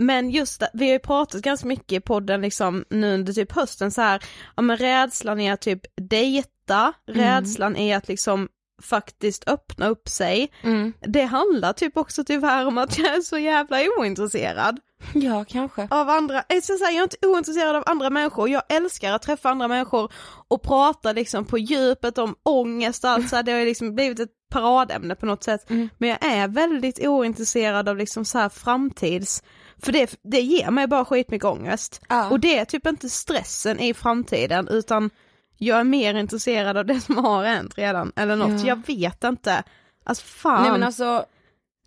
Men just vi har ju pratat ganska mycket i podden liksom nu under typ hösten så här, ja men rädslan är att typ dejta, rädslan är att liksom faktiskt öppna upp sig. Mm. Det handlar typ också tyvärr om att jag är så jävla ointresserad Ja kanske. av andra, jag, ska säga, jag är inte ointresserad av andra människor, jag älskar att träffa andra människor och prata liksom på djupet om ångest och allt så här, det har liksom blivit ett paradämne på något sätt. Mm. Men jag är väldigt ointresserad av liksom så här framtids, för det, det ger mig bara skitmycket ångest. Ja. Och det är typ inte stressen i framtiden utan jag är mer intresserad av det som har hänt redan, eller något, Ja. jag vet inte. Alltså fan. Nej men alltså,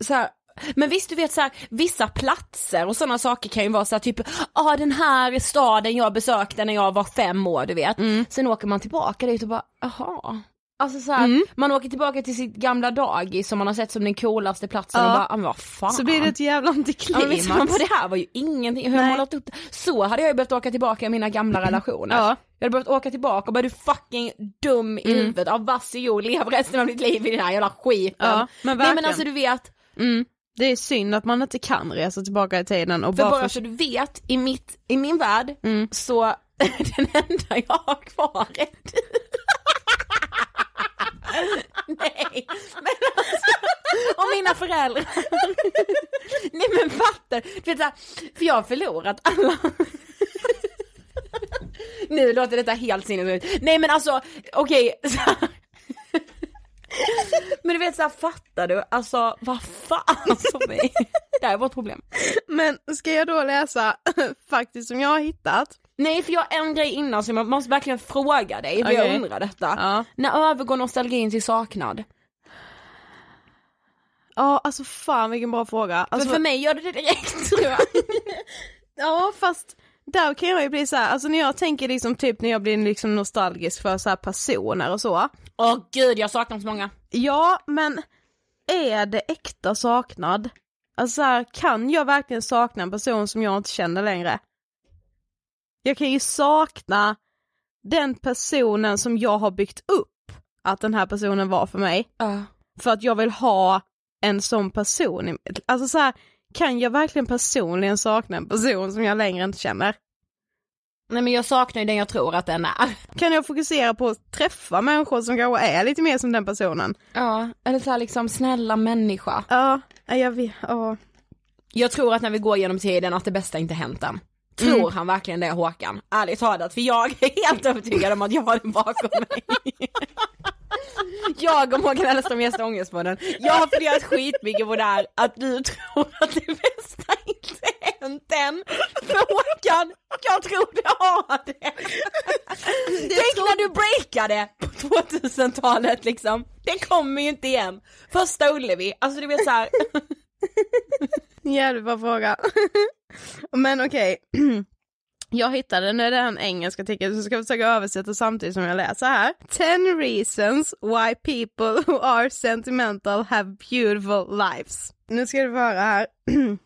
så här, men visst du vet så här, vissa platser och sådana saker kan ju vara så här, typ, ah, den här staden jag besökte när jag var fem år du vet. Mm. Sen åker man tillbaka dit och bara, jaha. Alltså så här, man åker tillbaka till sitt gamla dagis som man har sett som den coolaste platsen Ja. och bara, ah, men vad fan. så blir det ett jävla Ja, men antiklimax. man bara, det här var ju ingenting, hur har Nej. upp det? Så hade jag ju behövt åka tillbaka i mina gamla relationer. Ja. Jag hade behövt åka tillbaka och bara du fucking dum i huvudet, ja varsågod, lev resten av ditt liv i den här jävla skiten. Ja, men Nej men alltså du vet, Mm. Det är synd att man inte kan resa tillbaka i tiden och För bara, bara för... så du vet, i, mitt, i min värld Mm. så den enda jag har kvar är du. Nej, men alltså, och mina föräldrar. Nej men fattar du vet för jag har förlorat alla. Nu låter detta helt sinnessjukt. Nej men alltså, okej. Okay. Men du vet såhär, fattar du? Alltså vad fan som är, det här är vårt problem. Men ska jag då läsa faktiskt som jag har hittat? Nej för jag har en grej innan som jag måste verkligen fråga dig, för Okej. jag undrar detta. Ja. När övergår nostalgin till saknad? Ja alltså fan vilken bra fråga. Alltså, för för mig gör det det direkt tror jag. Ja fast där kan jag ju bli så här, alltså när jag tänker liksom typ när jag blir liksom nostalgisk för så personer och så. Åh gud jag saknar så många. Ja men är det äkta saknad? Alltså så här, kan jag verkligen sakna en person som jag inte känner längre? Jag kan ju sakna den personen som jag har byggt upp att den här personen var för mig. För att jag vill ha en sån person. Alltså så här, kan jag verkligen personligen sakna en person som jag längre inte känner? Nej men jag saknar ju den jag tror att den är. Kan jag fokusera på att träffa människor som kanske är lite mer som den personen? Ja, eller så här liksom snälla människa. Ja, jag vet, ja. Jag tror att när vi går genom tiden att det bästa inte hänt än. Tror Mm. han verkligen det Håkan? Ärligt talat, för jag är helt övertygad om att jag har det bakom mig. Jag och Håkan Hellström gästar Ångestpodden. Jag har funderat skitmycket på det här att du tror att det bästa inte hänt än. För Håkan, jag tror det har det. Tänk när du breakade på 2000-talet liksom. Det kommer ju inte igen. Första Ullevi, alltså du vet såhär. Jävligt bra fråga. Men okej. Jag hittade, nu är det en engelsk artikel så ska jag försöka översätta samtidigt som jag läser här. 10 reasons why people who are sentimental have beautiful lives. Nu ska du höra här.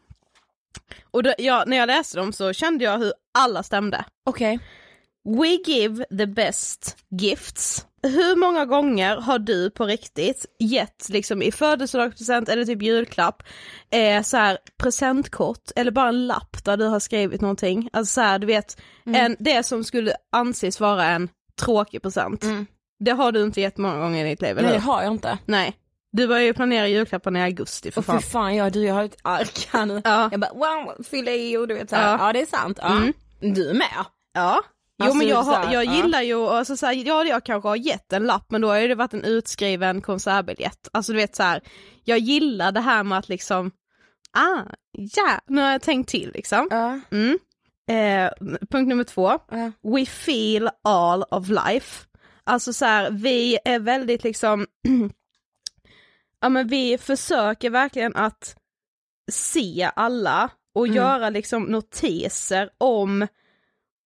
Och då, ja, när jag läste dem så kände jag hur alla stämde. Okej. We give the best gifts. Hur många gånger har du på riktigt gett liksom i födelsedagspresent eller typ julklapp eh, så här presentkort eller bara en lapp där du har skrivit någonting. Alltså så här, du vet, en, det som skulle anses vara en tråkig present. Det har du inte gett många gånger i ditt liv, eller Nej det har jag inte. Nej. Du börjar ju planera julklapparna i augusti för Och fan. för fan, ja du jag har ett ark här nu. Ja. Jag bara wow, fylla i och du vet såhär, Ja. ja. det är sant. Ja. Mm. Du med? Ja. Jo Alltså, men jag, har, jag ja. gillar ju, alltså så här, ja jag kanske har gett en lapp men då har det varit en utskriven konsertbiljett. Alltså du vet så här, jag gillar det här med att liksom, ah, ja, nu har jag tänkt till liksom. Mm. Eh, punkt nummer två, we feel all of life. Alltså så här, vi är väldigt liksom, ja men vi försöker verkligen att se alla och Mm. göra liksom notiser om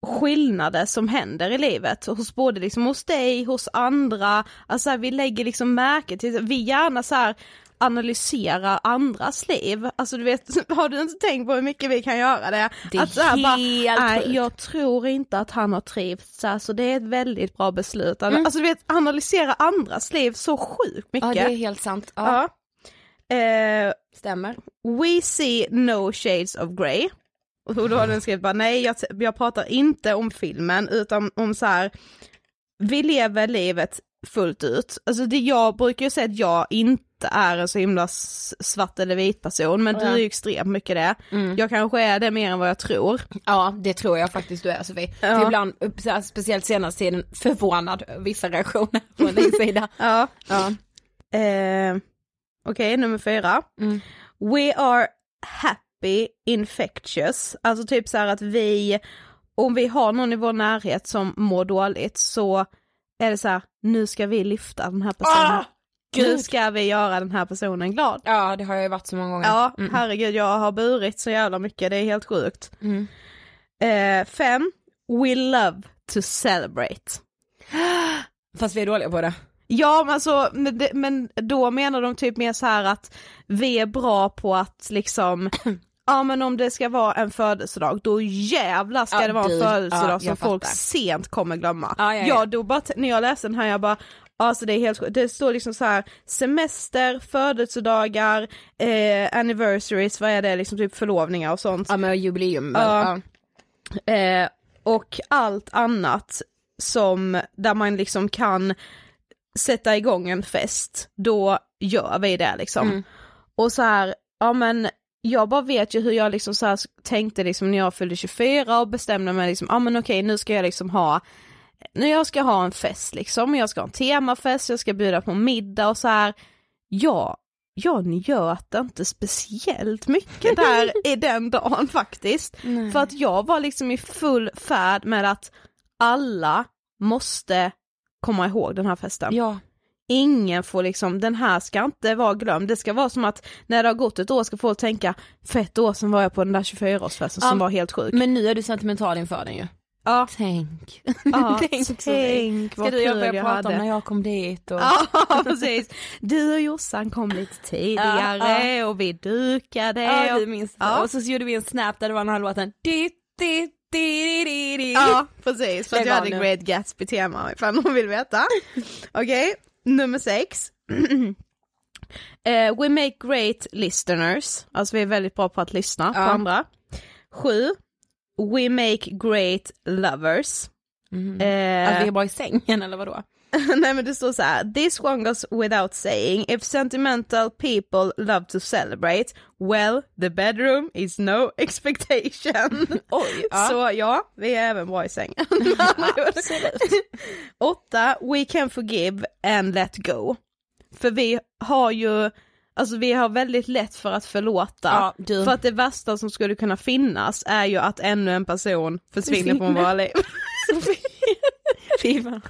skillnader som händer i livet hos både liksom hos dig, hos andra, alltså här, vi lägger liksom märke till, vi gärna så här analyserar andras liv, alltså du vet, har du inte tänkt på hur mycket vi kan göra det? Det är att här, bara, helt nej jag tror inte att han har trivts så, här, så det är ett väldigt bra beslut. Mm. Alltså du vet, analysera andras liv så sjukt mycket. ja det är helt sant. Ja, Ja. Eh, stämmer. We see no shades of grey. Och då har den skrivit bara nej jag, jag pratar inte om filmen utan om så här. vi lever livet fullt ut. Alltså det jag brukar ju säga att jag inte är en så himla svart eller vit person men du är ju extremt mycket det. Mm. Jag kanske är det mer än vad jag tror. Ja det tror jag faktiskt du är Sofie. Ja. För ibland, speciellt senaste tiden, förvånad vissa reaktioner från din sida. Ja. Ja. Eh, Okej, nummer fyra. Mm. We are happy infectious. Alltså typ så här att vi, om vi har någon i vår närhet som mår dåligt så är det så här, nu ska vi lyfta den här personen. Ah, nu Gud. ska vi göra den här personen glad. ja det har jag ju varit så många gånger. Ja, Mm. herregud jag har burit så jävla mycket, det är helt sjukt. Mm. Eh, fem, we love to celebrate. Fast vi är dåliga på det. Ja men alltså, men, men då menar de typ mer så här att vi är bra på att liksom Ja men om det ska vara en födelsedag, då jävlar ska Ja, det vara en födelsedag Ja, som folk fattar. sent kommer glömma. Ja, ja, ja. Då bara, när jag läste den här jag bara, alltså det är helt det står liksom så här semester, födelsedagar, eh, anniversaries, vad är det, liksom typ förlovningar och sånt. Ja men jubileum? Ja. Ja. Eh, och allt annat som, där man liksom kan sätta igång en fest, då gör vi det liksom. Mm. Och så här, ja men jag bara vet ju hur jag liksom så tänkte liksom när jag fyllde 24 och bestämde mig liksom, ja men okej nu ska jag liksom ha, nu jag ska ha en fest liksom, jag ska ha en temafest, jag ska bjuda på middag och så här. ja, jag njöt inte speciellt mycket där i den dagen faktiskt. För att jag var liksom i full färd med att alla måste komma ihåg den här festen. ja. Ingen får liksom, den här ska inte vara glömd. Det ska vara som att när det har gått ett år ska folk tänka, för ett år sedan var jag på den där 24-årsfesten som Ja, var helt sjuk. Men nu är du sentimental inför den ju. ja, Tänk. ja, tänk, tänk Ska vad du och jag börja jag prata om hade. när jag kom dit och... Ja precis, du och Jossan kom lite tidigare och vi dukade. Ja, och... minns. Ja. Och så gjorde vi en snap där det var den här låten. Ja precis, för att jag hade nu. Great Gatsby tema ifall någon vill veta. Okej, nummer sex. Eh, we make great listeners, alltså vi är väldigt bra på att lyssna på Ja. andra. Sju. We make great lovers. Mhm. Eh, Att vi är bra i sängen eller vadå? Nej men det står så här, this one goes without saying, if sentimental people love to celebrate, well the bedroom is no expectation. Oj, ja. Så ja, vi är även bra i sängen. Absolut. Åtta, we can forgive and let go. För vi har ju, alltså vi har väldigt lätt för att förlåta. Ja. För att det värsta som skulle kunna finnas är ju att ännu en person försvinner från våra liv. Fy fan.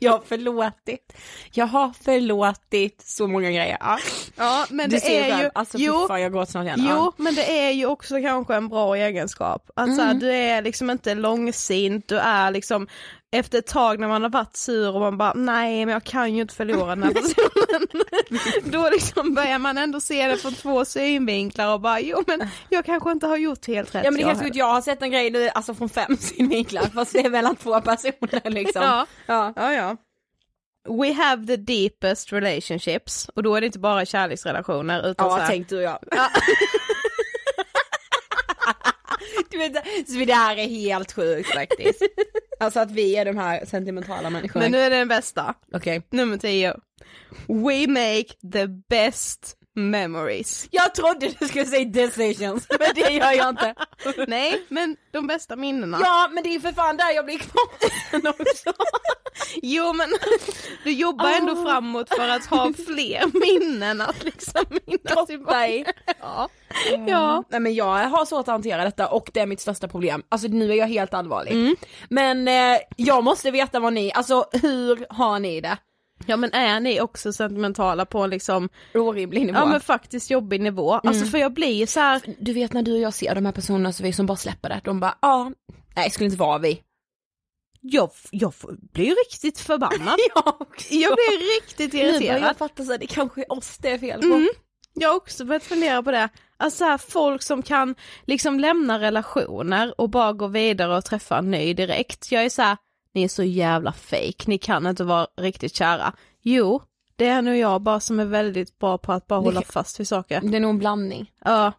Jag har förlåtit. Jag har förlåtit så många grejer. Ja. Ja men Du det är själv. ju, Alltså jo, fan jag snart igen. Jo, Ja. men det är ju också kanske en bra egenskap. Att så här, Mm. du är liksom inte långsint, du är liksom efter ett tag när man har varit sur och man bara nej men jag kan ju inte förlora den här personen. Då liksom börjar man ändå se det från två synvinklar och bara jo men jag kanske inte har gjort helt rätt. Ja men det är jag helt jag har sett en grej nu, alltså från fem synvinklar fast det är mellan två personer liksom. Ja. ja. Ja, ja. We have the deepest relationships och då är det inte bara kärleksrelationer utan så Ja, här, tänk du och jag. du vet, så det här är helt sjukt faktiskt. Alltså att vi är de här sentimentala människorna. Men nu är det den bästa. Okej. Nummer 10. We make the best memories. Jag trodde du skulle säga decisions, men det gör jag inte. Nej, men de bästa minnena. Ja men det är för fan där jag blir kvar också. Jo men du jobbar ändå Ah. framåt för att ha fler minnen att liksom minnas i. Ja. Ja. Nej men jag har svårt att hantera detta och det är mitt största problem. Alltså nu är jag helt allvarlig. Men eh, jag måste veta vad ni, alltså hur har ni det? Ja men är ni också sentimentala på liksom, Orimlig nivå. ja men faktiskt jobbig nivå. Alltså för jag blir så här. Du vet när du och jag ser de här personerna så vi som bara släpper det, de bara ja, nej skulle inte vara vi. jag, jag blir riktigt förbannad. Jag också. Jag blir riktigt Nu irriterad. jag fatta så här, det kanske är oss det är fel på. Mm. Jag har också börjat fundera på det. Alltså här, folk som kan liksom lämna relationer och bara gå vidare och träffa en ny direkt. Jag är så här, ni är så jävla fake. ni kan inte vara riktigt kära. Jo, det är nog jag bara som är väldigt bra på att bara hålla fast vid saker. Det är nog en blandning. Ja.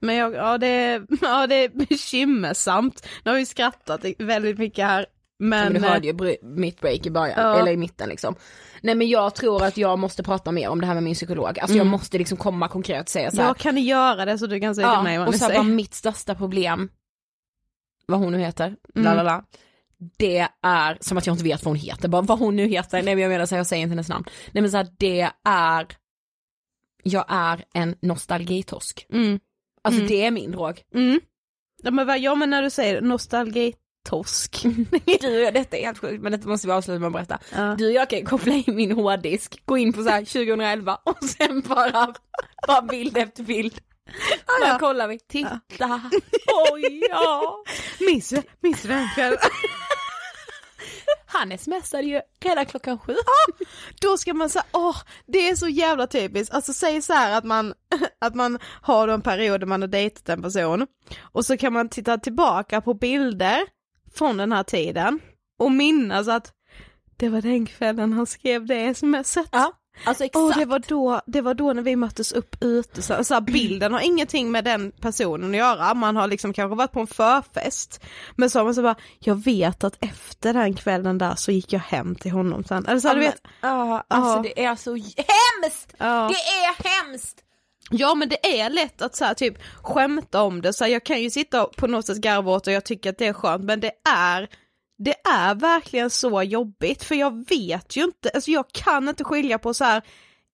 Men jag, ja det, är- ja det är bekymmersamt. Nu har vi skrattat väldigt mycket här. Men, Men du eh, hörde ju mitt break i början, Ja. eller i mitten liksom. Nej men jag tror att jag måste prata mer om det här med min psykolog, alltså jag måste liksom komma konkret och säga så här. jag kan göra det så du kan säga till mig Ja, vad och så här, vad mitt största problem, vad hon nu heter, Mm. la la la. Det är, som att jag inte vet vad hon heter, bara vad hon nu heter, nej men jag menar så här, jag säger inte hennes namn. Nej men så här, det är, jag är en nostalgitorsk. Mm. Alltså Mm. det är min drog. Mm. Ja men, vad, ja när du säger nostalgitorsk. Du och detta är helt sjukt men detta måste vi avsluta med att berätta. Ja. Du och jag kan koppla in min hårddisk, gå in på så här 2011 och sen bara, bara bild efter bild. Bara ja. kollar vi, titta, oj ja. Minns du, minns du den kvällen? Han smsade ju redan klockan sju. Då ska man säga, åh, det är så jävla typiskt. Alltså säg så här att man, att man har då en period där man har dejtat en person och så kan man titta tillbaka på bilder från den här tiden och minnas att det var den kvällen han skrev det smset. Ja, alltså exakt. Och det var, då, det var då när vi möttes upp ute, så, så här, bilden har ingenting med den personen att göra, man har liksom kanske varit på en förfest, men så har man så bara, jag vet att efter den kvällen där så gick jag hem till honom sen, eller så här, du vet, Ja, alltså Ja. det är så hemskt! Ja. Det är hemskt! Ja men det är lätt att så här, typ skämta om det, så här, jag kan ju sitta på något sätt garva åt och jag tycker att det är skönt men det är det är verkligen så jobbigt för jag vet ju inte, alltså jag kan inte skilja på så här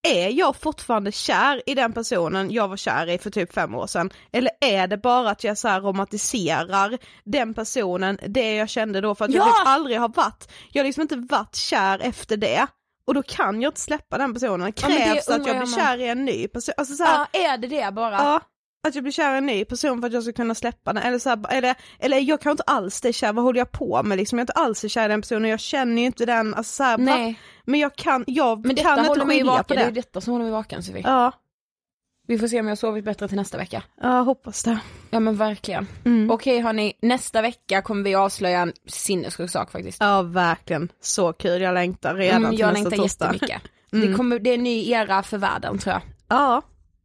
är jag fortfarande kär i den personen jag var kär i för typ fem år sedan? Eller är det bara att jag så här romantiserar den personen, det jag kände då för att jag Ja! typ aldrig har varit, jag har liksom inte varit kär efter det. Och då kan jag inte släppa den personen, Ja, men det krävs att jag jag blir kär i en ny person. Alltså så här, Ja, är det det bara? Ja, att jag blir kär i en ny person för att jag ska kunna släppa den. Eller, så här, eller, eller jag kan inte alls det kär, vad håller jag på med liksom? Jag är inte alls kär i den personen, jag känner ju inte den, alltså, så här? Nej, Men jag kan, jag men kan inte skilja vaken, på det är det. detta som håller mig vaken Sofie. Ja, Vi får se om jag sovit bättre till nästa vecka. ja, hoppas det. Ja men verkligen. Mm. Okej hörni, nästa vecka kommer vi avslöja en sinnessjuk sak faktiskt. Ja, verkligen. Så kul, jag längtar redan Mm, till jag nästa längtar torsdag. jättemycket. Mm. Det, kommer, det är en ny era för världen tror jag. Ja,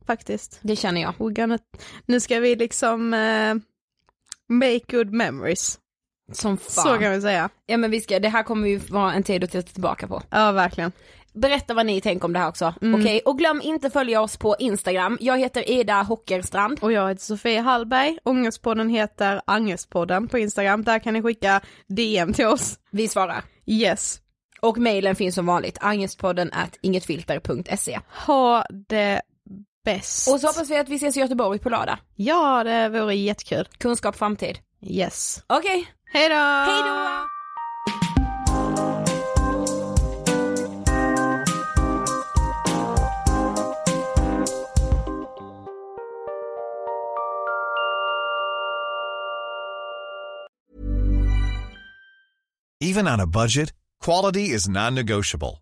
faktiskt. Det känner jag. We're gonna, nu ska vi liksom eh, make good memories. Som fan. Så kan vi säga. Ja men vi ska, det här kommer ju vara en tid att titta tillbaka på. Ja, verkligen. Berätta vad ni tänker om det här också. Mm. Okej, och glöm inte följa oss på Instagram. Jag heter Ida Hockerstrand. Och jag heter Sofia Hallberg, Ångestpodden heter Angestpodden på Instagram, där kan ni skicka DM till oss. Vi svarar. Yes. Och mejlen finns som vanligt, angestpodden at ingetfilter.se. Ha det bäst. Och så hoppas vi att vi ses i Göteborg på lördag. Ja, det vore jättekul. Kunskap framtid. Yes. Okej, Hej då! hej då! Even on a budget, quality is non-negotiable.